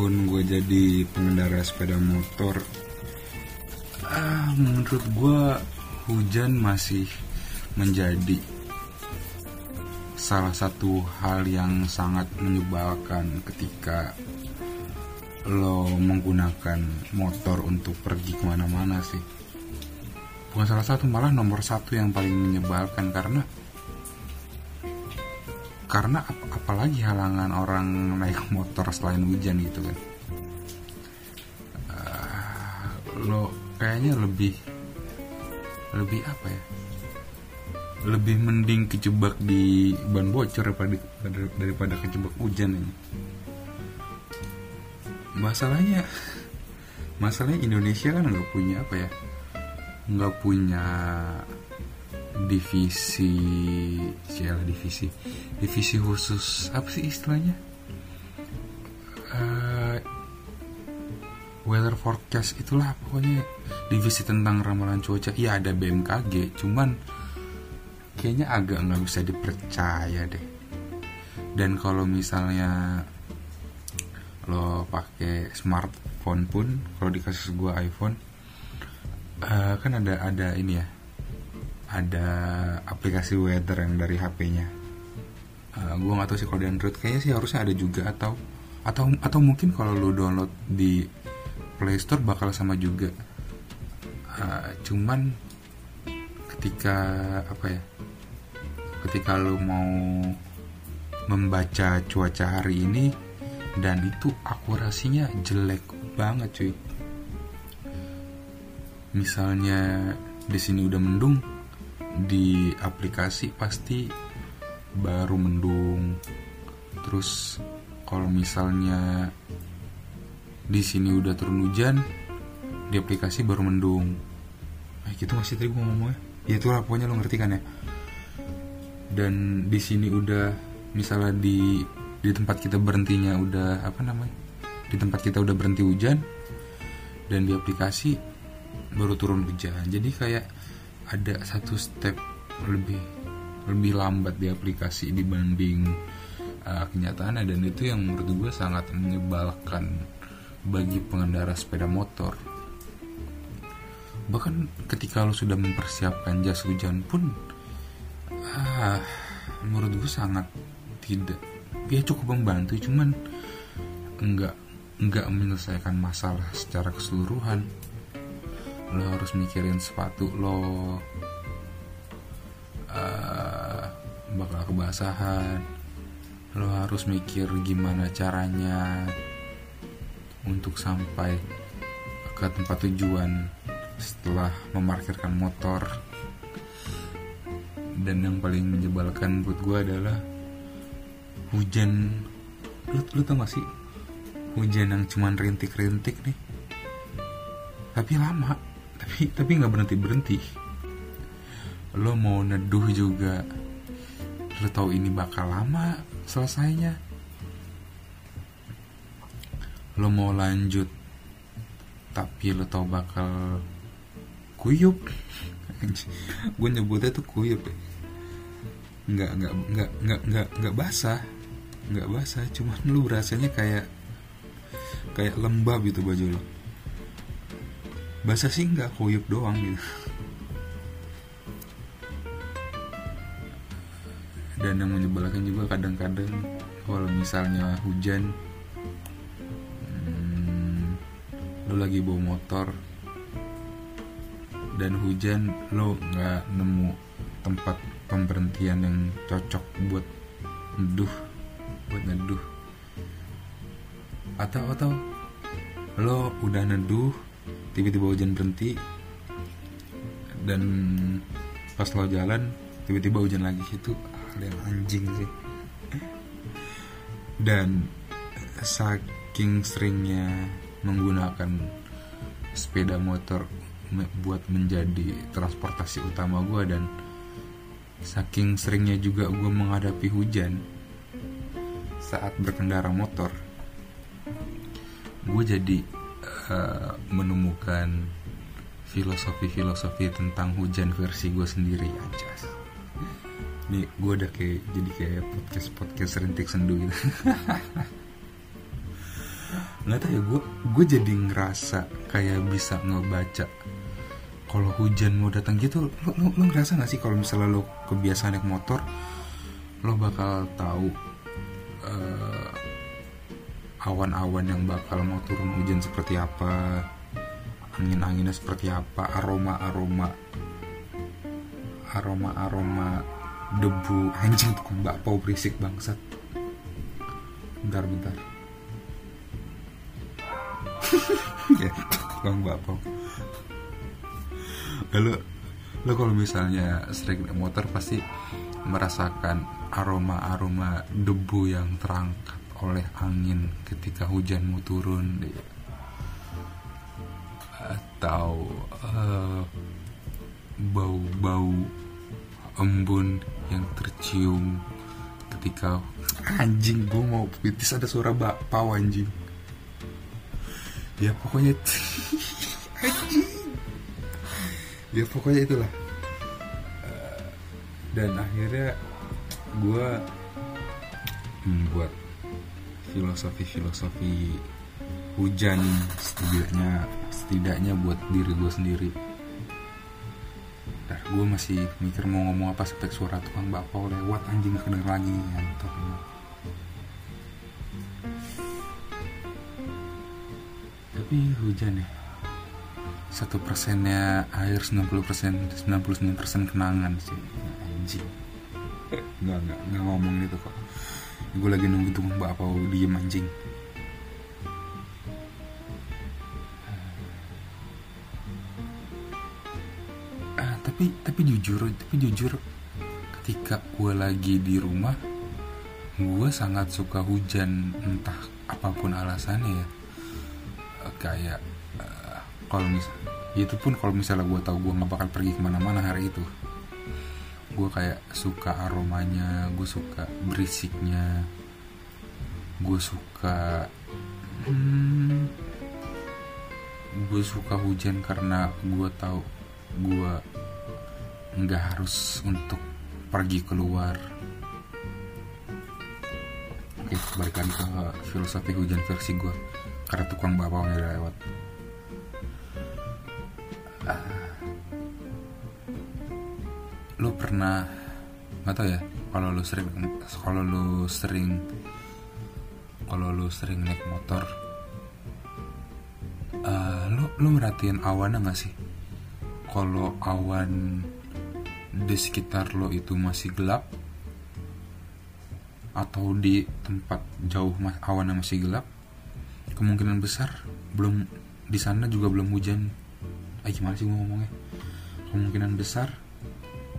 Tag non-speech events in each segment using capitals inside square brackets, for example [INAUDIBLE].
tahun gue jadi pengendara sepeda motor ah, menurut gue hujan masih menjadi salah satu hal yang sangat menyebalkan ketika lo menggunakan motor untuk pergi ke mana-mana sih. Bukan salah satu malah nomor satu yang paling menyebalkan karena karena ap apalagi halangan orang naik [LAUGHS] motor selain hujan gitu kan. Uh, lo kayaknya lebih lebih apa ya? Lebih mending kejebak di ban bocor daripada daripada kejebak hujan ini. Masalahnya [LAUGHS] masalahnya Indonesia kan nggak punya apa ya? Nggak punya divisi siapa divisi divisi khusus. Apa sih istilahnya? Uh, weather forecast itulah pokoknya divisi tentang ramalan cuaca. Iya ada BMKG cuman kayaknya agak nggak bisa dipercaya deh. Dan kalau misalnya lo pakai smartphone pun kalau dikasih gua iPhone uh, kan ada ada ini ya. Ada aplikasi weather yang dari HP-nya. Uh, gue nggak tahu sih kalau di Android kayaknya sih harusnya ada juga atau atau atau mungkin kalau lo download di Play Store bakal sama juga. Uh, cuman ketika apa ya? Ketika lo mau membaca cuaca hari ini dan itu akurasinya jelek banget cuy. Misalnya di sini udah mendung, di aplikasi pasti baru mendung. Terus kalau misalnya di sini udah turun hujan di aplikasi baru mendung. Nah gitu masih tadi gue ngomongnya. Ya itu lah pokoknya lo ngerti kan ya. Dan di sini udah misalnya di di tempat kita berhentinya udah apa namanya di tempat kita udah berhenti hujan dan di aplikasi baru turun hujan. Jadi kayak ada satu step lebih lebih lambat di aplikasi dibanding uh, kenyataannya dan itu yang menurut gue sangat menyebalkan bagi pengendara sepeda motor. Bahkan ketika lo sudah mempersiapkan jas hujan pun ah, menurut gue sangat tidak. Ya cukup membantu cuman enggak enggak menyelesaikan masalah secara keseluruhan. Lo harus mikirin sepatu lo uh, bakal kebasahan. Lo harus mikir gimana caranya untuk sampai ke tempat tujuan setelah memarkirkan motor. Dan yang paling menyebalkan buat gue adalah hujan. Lu, lu tau gak sih? Hujan yang cuman rintik-rintik nih. Tapi lama. Tapi tapi nggak berhenti berhenti lo mau neduh juga lo tahu ini bakal lama selesainya. Lo mau lanjut tapi lo tahu bakal kuyup. [LAUGHS] Gue nyebutnya tuh kuyup ya. nggak nggak nggak nggak nggak nggak basah. Nggak basah cuman lu rasanya kayak kayak lembab gitu baju lo bahasa sih nggak kuyup doang gitu dan yang menyebalkan juga kadang-kadang kalau misalnya hujan hmm, lo lagi bawa motor dan hujan lo nggak nemu tempat pemberhentian yang cocok buat neduh buat neduh atau atau lo udah neduh tiba-tiba hujan berhenti dan pas lo jalan tiba-tiba hujan lagi itu hal yang anjing sih. Dan saking seringnya menggunakan sepeda motor buat menjadi transportasi utama gue dan saking seringnya juga gue menghadapi hujan saat berkendara motor gue jadi uh, menemukan filosofi-filosofi tentang hujan versi gue sendiri aja nih gue udah kayak jadi kayak podcast podcast rintik sendu gitu. [LAUGHS] Nggak tahu ya gue gue jadi ngerasa kayak bisa ngebaca kalau hujan mau datang gitu lo, lo, lo ngerasa gak sih kalau misalnya lo kebiasaan naik motor lo bakal tahu uh, awan-awan yang bakal mau turun hujan seperti apa angin-anginnya seperti apa aroma-aroma aroma-aroma debu. Anjing tukang bakpao berisik bangsat. Bentar bentar. [LAUGHS] Ya tukang bakpao lalu lo kalau misalnya sering naik motor pasti merasakan aroma-aroma debu yang terangkat oleh angin ketika hujan mau turun atau uh, bau-bau embun yang tercium ketika anjing gue mau pitis ada suara bakpao anjing. Ya pokoknya anjing [LAUGHS] ya pokoknya itulah. Uh, dan akhirnya gue membuat filosofi-filosofi hujan setidaknya setidaknya buat diri gue sendiri gue masih mikir mau ngomong apa sampai suara tukang bakpao lewat anjing gak kedenger lagi. Ngantuk. Tapi hujan ya. Satu persennya air 90 persen 99 persen kenangan sih. Anjing. Nggak nggak nggak ngomong gitu kok. Gue lagi nunggu tukang bakpao diem anjing tapi tapi jujur tapi jujur ketika gue lagi di rumah gue sangat suka hujan entah apa pun alasannya ya. Kayak uh, kalau misal itu pun kalau misalnya gue tahu gue nggak bakal pergi ke mana-mana hari itu. Gue kayak suka aromanya gue suka berisiknya gue suka hmm, gue suka hujan karena gue tahu gue nggak harus untuk pergi keluar. Oke balik ke filosofi hujan versi gue karena tukang bapak udah lewat. Uh, lu pernah nggak tau ya kalau lu sering kalau lu sering kalau lu sering naik motor uh, lu lu merhatiin awannya nggak sih? Kalau awan di sekitar lo itu masih gelap? Atau di tempat jauh awannya masih gelap? Kemungkinan besar belum di sana juga belum hujan. Eh gimana sih gue ngomongnya? Kemungkinan besar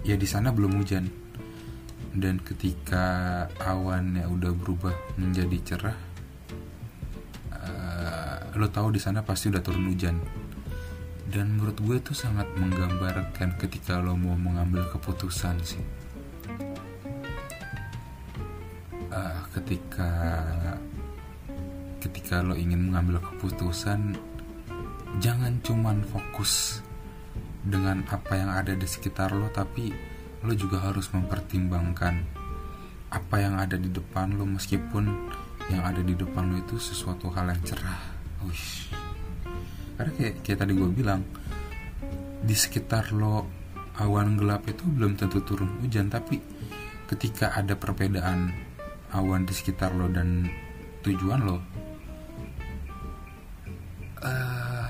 ya di sana belum hujan. Dan ketika awannya udah berubah menjadi cerah uh, lo tahu di sana pasti udah turun hujan dan menurut gue itu sangat menggambarkan ketika lo mau mengambil keputusan sih. Uh, ketika ketika lo ingin mengambil keputusan jangan cuman fokus dengan apa yang ada di sekitar lo tapi lo juga harus mempertimbangkan apa yang ada di depan lo meskipun yang ada di depan lo itu sesuatu hal yang cerah. Uish karena kayak, kayak tadi gue bilang di sekitar lo awan gelap itu belum tentu turun hujan. Tapi ketika ada perbedaan awan di sekitar lo dan tujuan lo uh,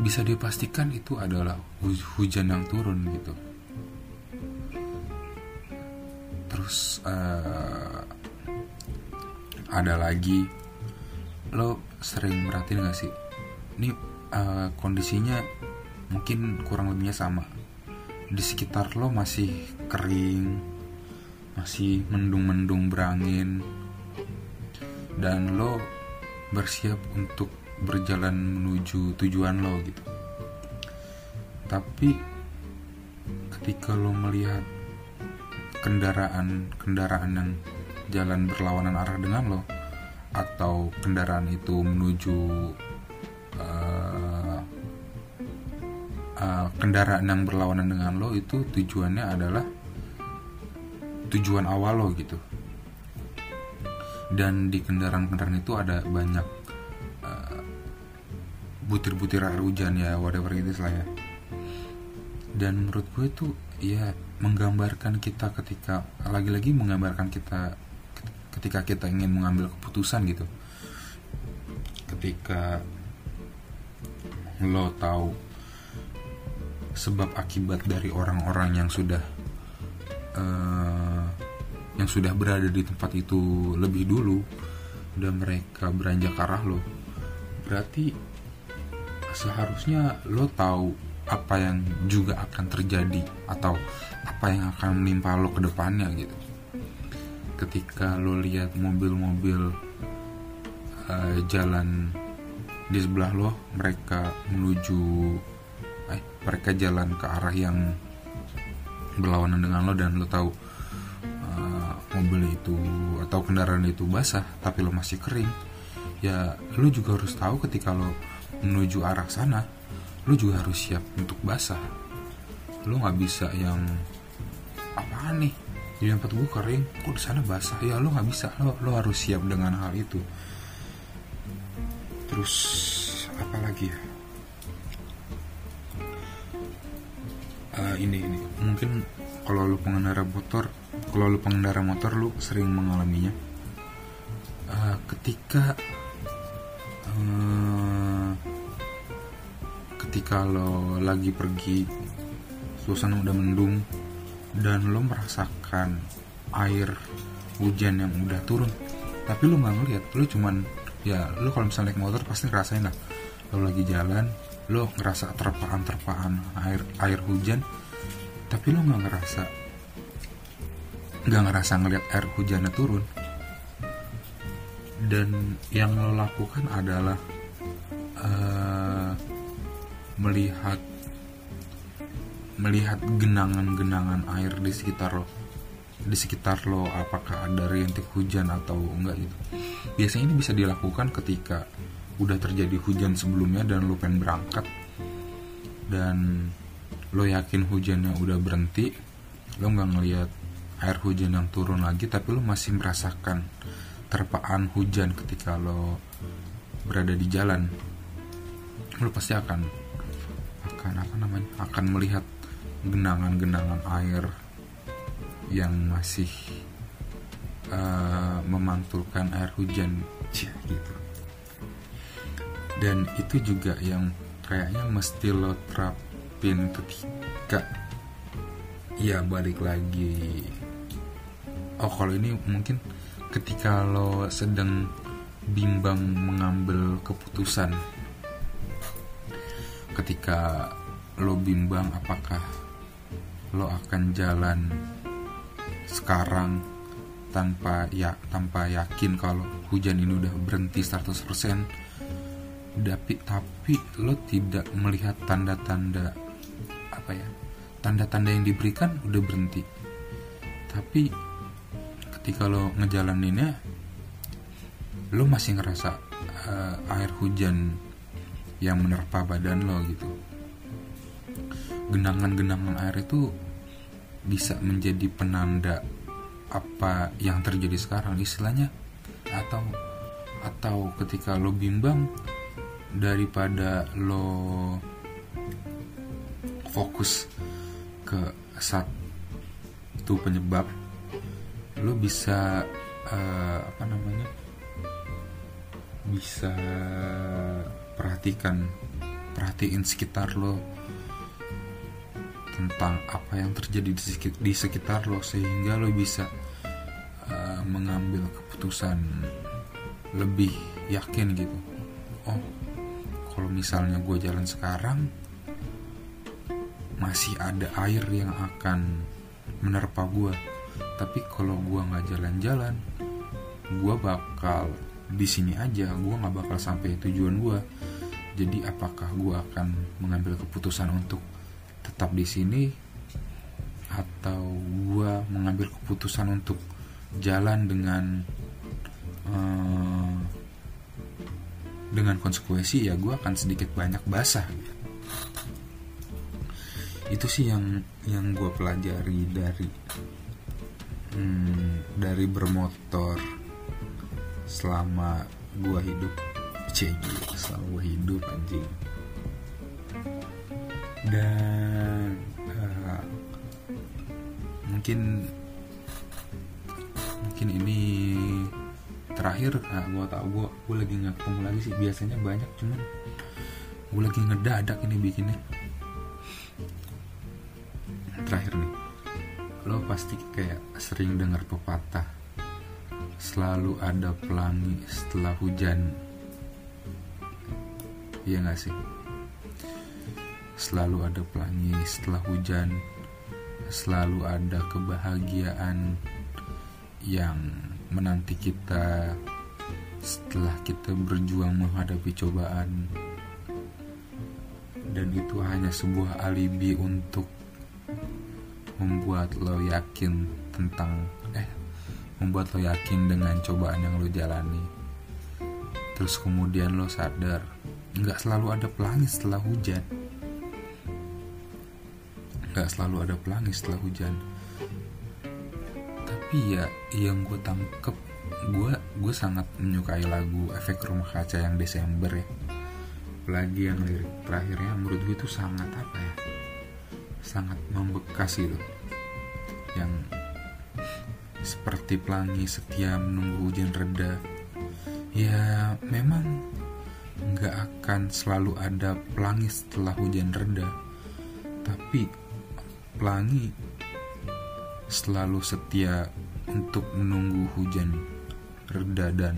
bisa dipastikan itu adalah hujan yang turun gitu. Terus uh, ada lagi lo sering merhatiin gak sih? Ini uh, kondisinya mungkin kurang lebihnya sama. Di sekitar lo masih kering masih mendung-mendung berangin dan lo bersiap untuk berjalan menuju tujuan lo gitu. Tapi ketika lo melihat kendaraan kendaraan yang jalan berlawanan arah dengan lo atau kendaraan itu menuju uh, uh, kendaraan yang berlawanan dengan lo itu tujuannya adalah tujuan awal lo gitu. Dan di kendaraan-kendaraan itu ada banyak uh, butir-butir air hujan ya whatever it is lah ya. Dan menurut gue itu ya menggambarkan kita ketika lagi-lagi menggambarkan kita ketika kita ingin mengambil keputusan gitu. Ketika lo tahu sebab akibat dari orang-orang yang sudah uh, yang sudah berada di tempat itu lebih dulu dan mereka beranjak arah lo berarti seharusnya lo tahu apa yang juga akan terjadi atau apa yang akan menimpa lo ke depannya gitu ketika lo lihat mobil-mobil uh, jalan di sebelah lo mereka menuju eh mereka jalan ke arah yang berlawanan dengan lo dan lo tahu uh, mobil itu atau kendaraan itu basah tapi lo masih kering ya lo juga harus tahu ketika lo menuju arah sana lo juga harus siap untuk basah. Lo nggak bisa yang apa nih di tempat gue kering kok di sana basah? Ya lo nggak bisa. Lo lo harus siap dengan hal itu. Terus apa lagi ya? Uh, ini ini. Mungkin kalau lu pengendara motor kalau lu pengendara motor lu sering mengalaminya. Uh, ketika uh, ketika lo lagi pergi suasana udah mendung dan lo merasakan air hujan yang udah turun. Tapi lo nggak ngeliat lo cuman ya lo kalau misalnya naik motor pasti ngerasain lah. Lo lagi jalan lo ngerasa terpaan-terpaan air air hujan. Tapi lo nggak ngerasa nggak ngerasa ngeliat air hujannya turun. Dan yang lo lakukan adalah uh, melihat melihat genangan-genangan air di sekitar lo. Di sekitar lo apakah ada rintik hujan atau enggak gitu. Biasanya ini bisa dilakukan ketika udah terjadi hujan sebelumnya dan lo pengen berangkat. Dan lo yakin hujannya udah berhenti lo nggak ngeliat air hujan yang turun lagi tapi lo masih merasakan terpaan hujan ketika lo berada di jalan. Lo pasti akan akan apa namanya akan melihat genangan-genangan air yang masih uh, memantulkan air hujan. Gitu. Dan itu juga yang kayaknya mesti lo terapin ketika ya balik lagi. Oh kalau ini mungkin ketika lo sedang bimbang mengambil keputusan. Ketika lo bimbang apakah lo akan jalan sekarang tanpa ya tanpa yakin kalau hujan ini udah berhenti 100% tapi tapi lo tidak melihat tanda-tanda apa ya tanda-tanda yang diberikan udah berhenti. Tapi ketika lo ngejalaninnya lo masih ngerasa uh, air hujan yang menerpa badan lo gitu. Genangan-genangan air itu bisa menjadi penanda apa yang terjadi sekarang istilahnya? Atau atau ketika lo bimbang daripada lo fokus ke satu penyebab lo bisa uh, apa namanya? Bisa perhatikan perhatiin sekitar lo tentang apa yang terjadi di sekitar lo sehingga lo bisa uh, mengambil keputusan lebih yakin gitu. Oh kalau misalnya gue jalan sekarang masih ada air yang akan menerpa gue tapi kalau gue nggak jalan-jalan gue bakal di sini aja. Gue nggak bakal sampai tujuan gue jadi apakah gue akan mengambil keputusan untuk tetap di sini atau gue mengambil keputusan untuk jalan dengan uh, dengan konsekuensi ya gue akan sedikit banyak basah. Itu sih yang yang gue pelajari dari hmm, dari bermotor selama gua hidup. Cek selama gua hidup anjing. Dan mungkin mungkin ini terakhir nah, gue tau gue gue lagi nggak ketemu lagi sih. Biasanya banyak cuman gue lagi ngedadak ini bikinnya. Terakhir nih. Lo pasti kayak sering dengar pepatah selalu ada pelangi setelah hujan. Iya gak sih? Selalu ada pelangi setelah hujan selalu ada kebahagiaan yang menanti kita setelah kita berjuang menghadapi cobaan. Dan itu hanya sebuah alibi untuk membuat lo yakin tentang eh membuat lo yakin dengan cobaan yang lo jalani. Terus kemudian lo sadar nggak selalu ada pelangi setelah hujan nggak selalu ada pelangi setelah hujan. Tapi ya yang gue tangkep gue gue sangat menyukai lagu efek rumah kaca yang Desember ya. Lagi yang lirik terakhirnya menurut gue itu sangat apa ya? Sangat membekas gitu. Yang seperti pelangi setia menunggu hujan reda. Ya memang nggak akan selalu ada pelangi setelah hujan reda. Tapi pelangi selalu setia untuk menunggu hujan reda dan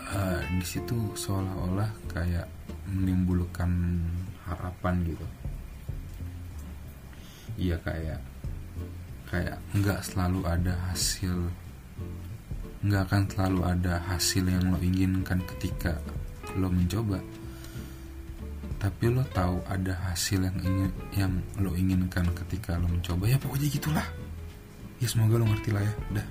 uh, di situ seolah-olah kayak menimbulkan harapan gitu. Iya kayak kayak nggak selalu ada hasil nggak akan selalu ada hasil yang lo inginkan ketika lo mencoba tapi lo tahu ada hasil yang ingin yang lo inginkan ketika lo mencoba? Ya pokoknya gitulah. Ya semoga lo ngerti lah ya. Udah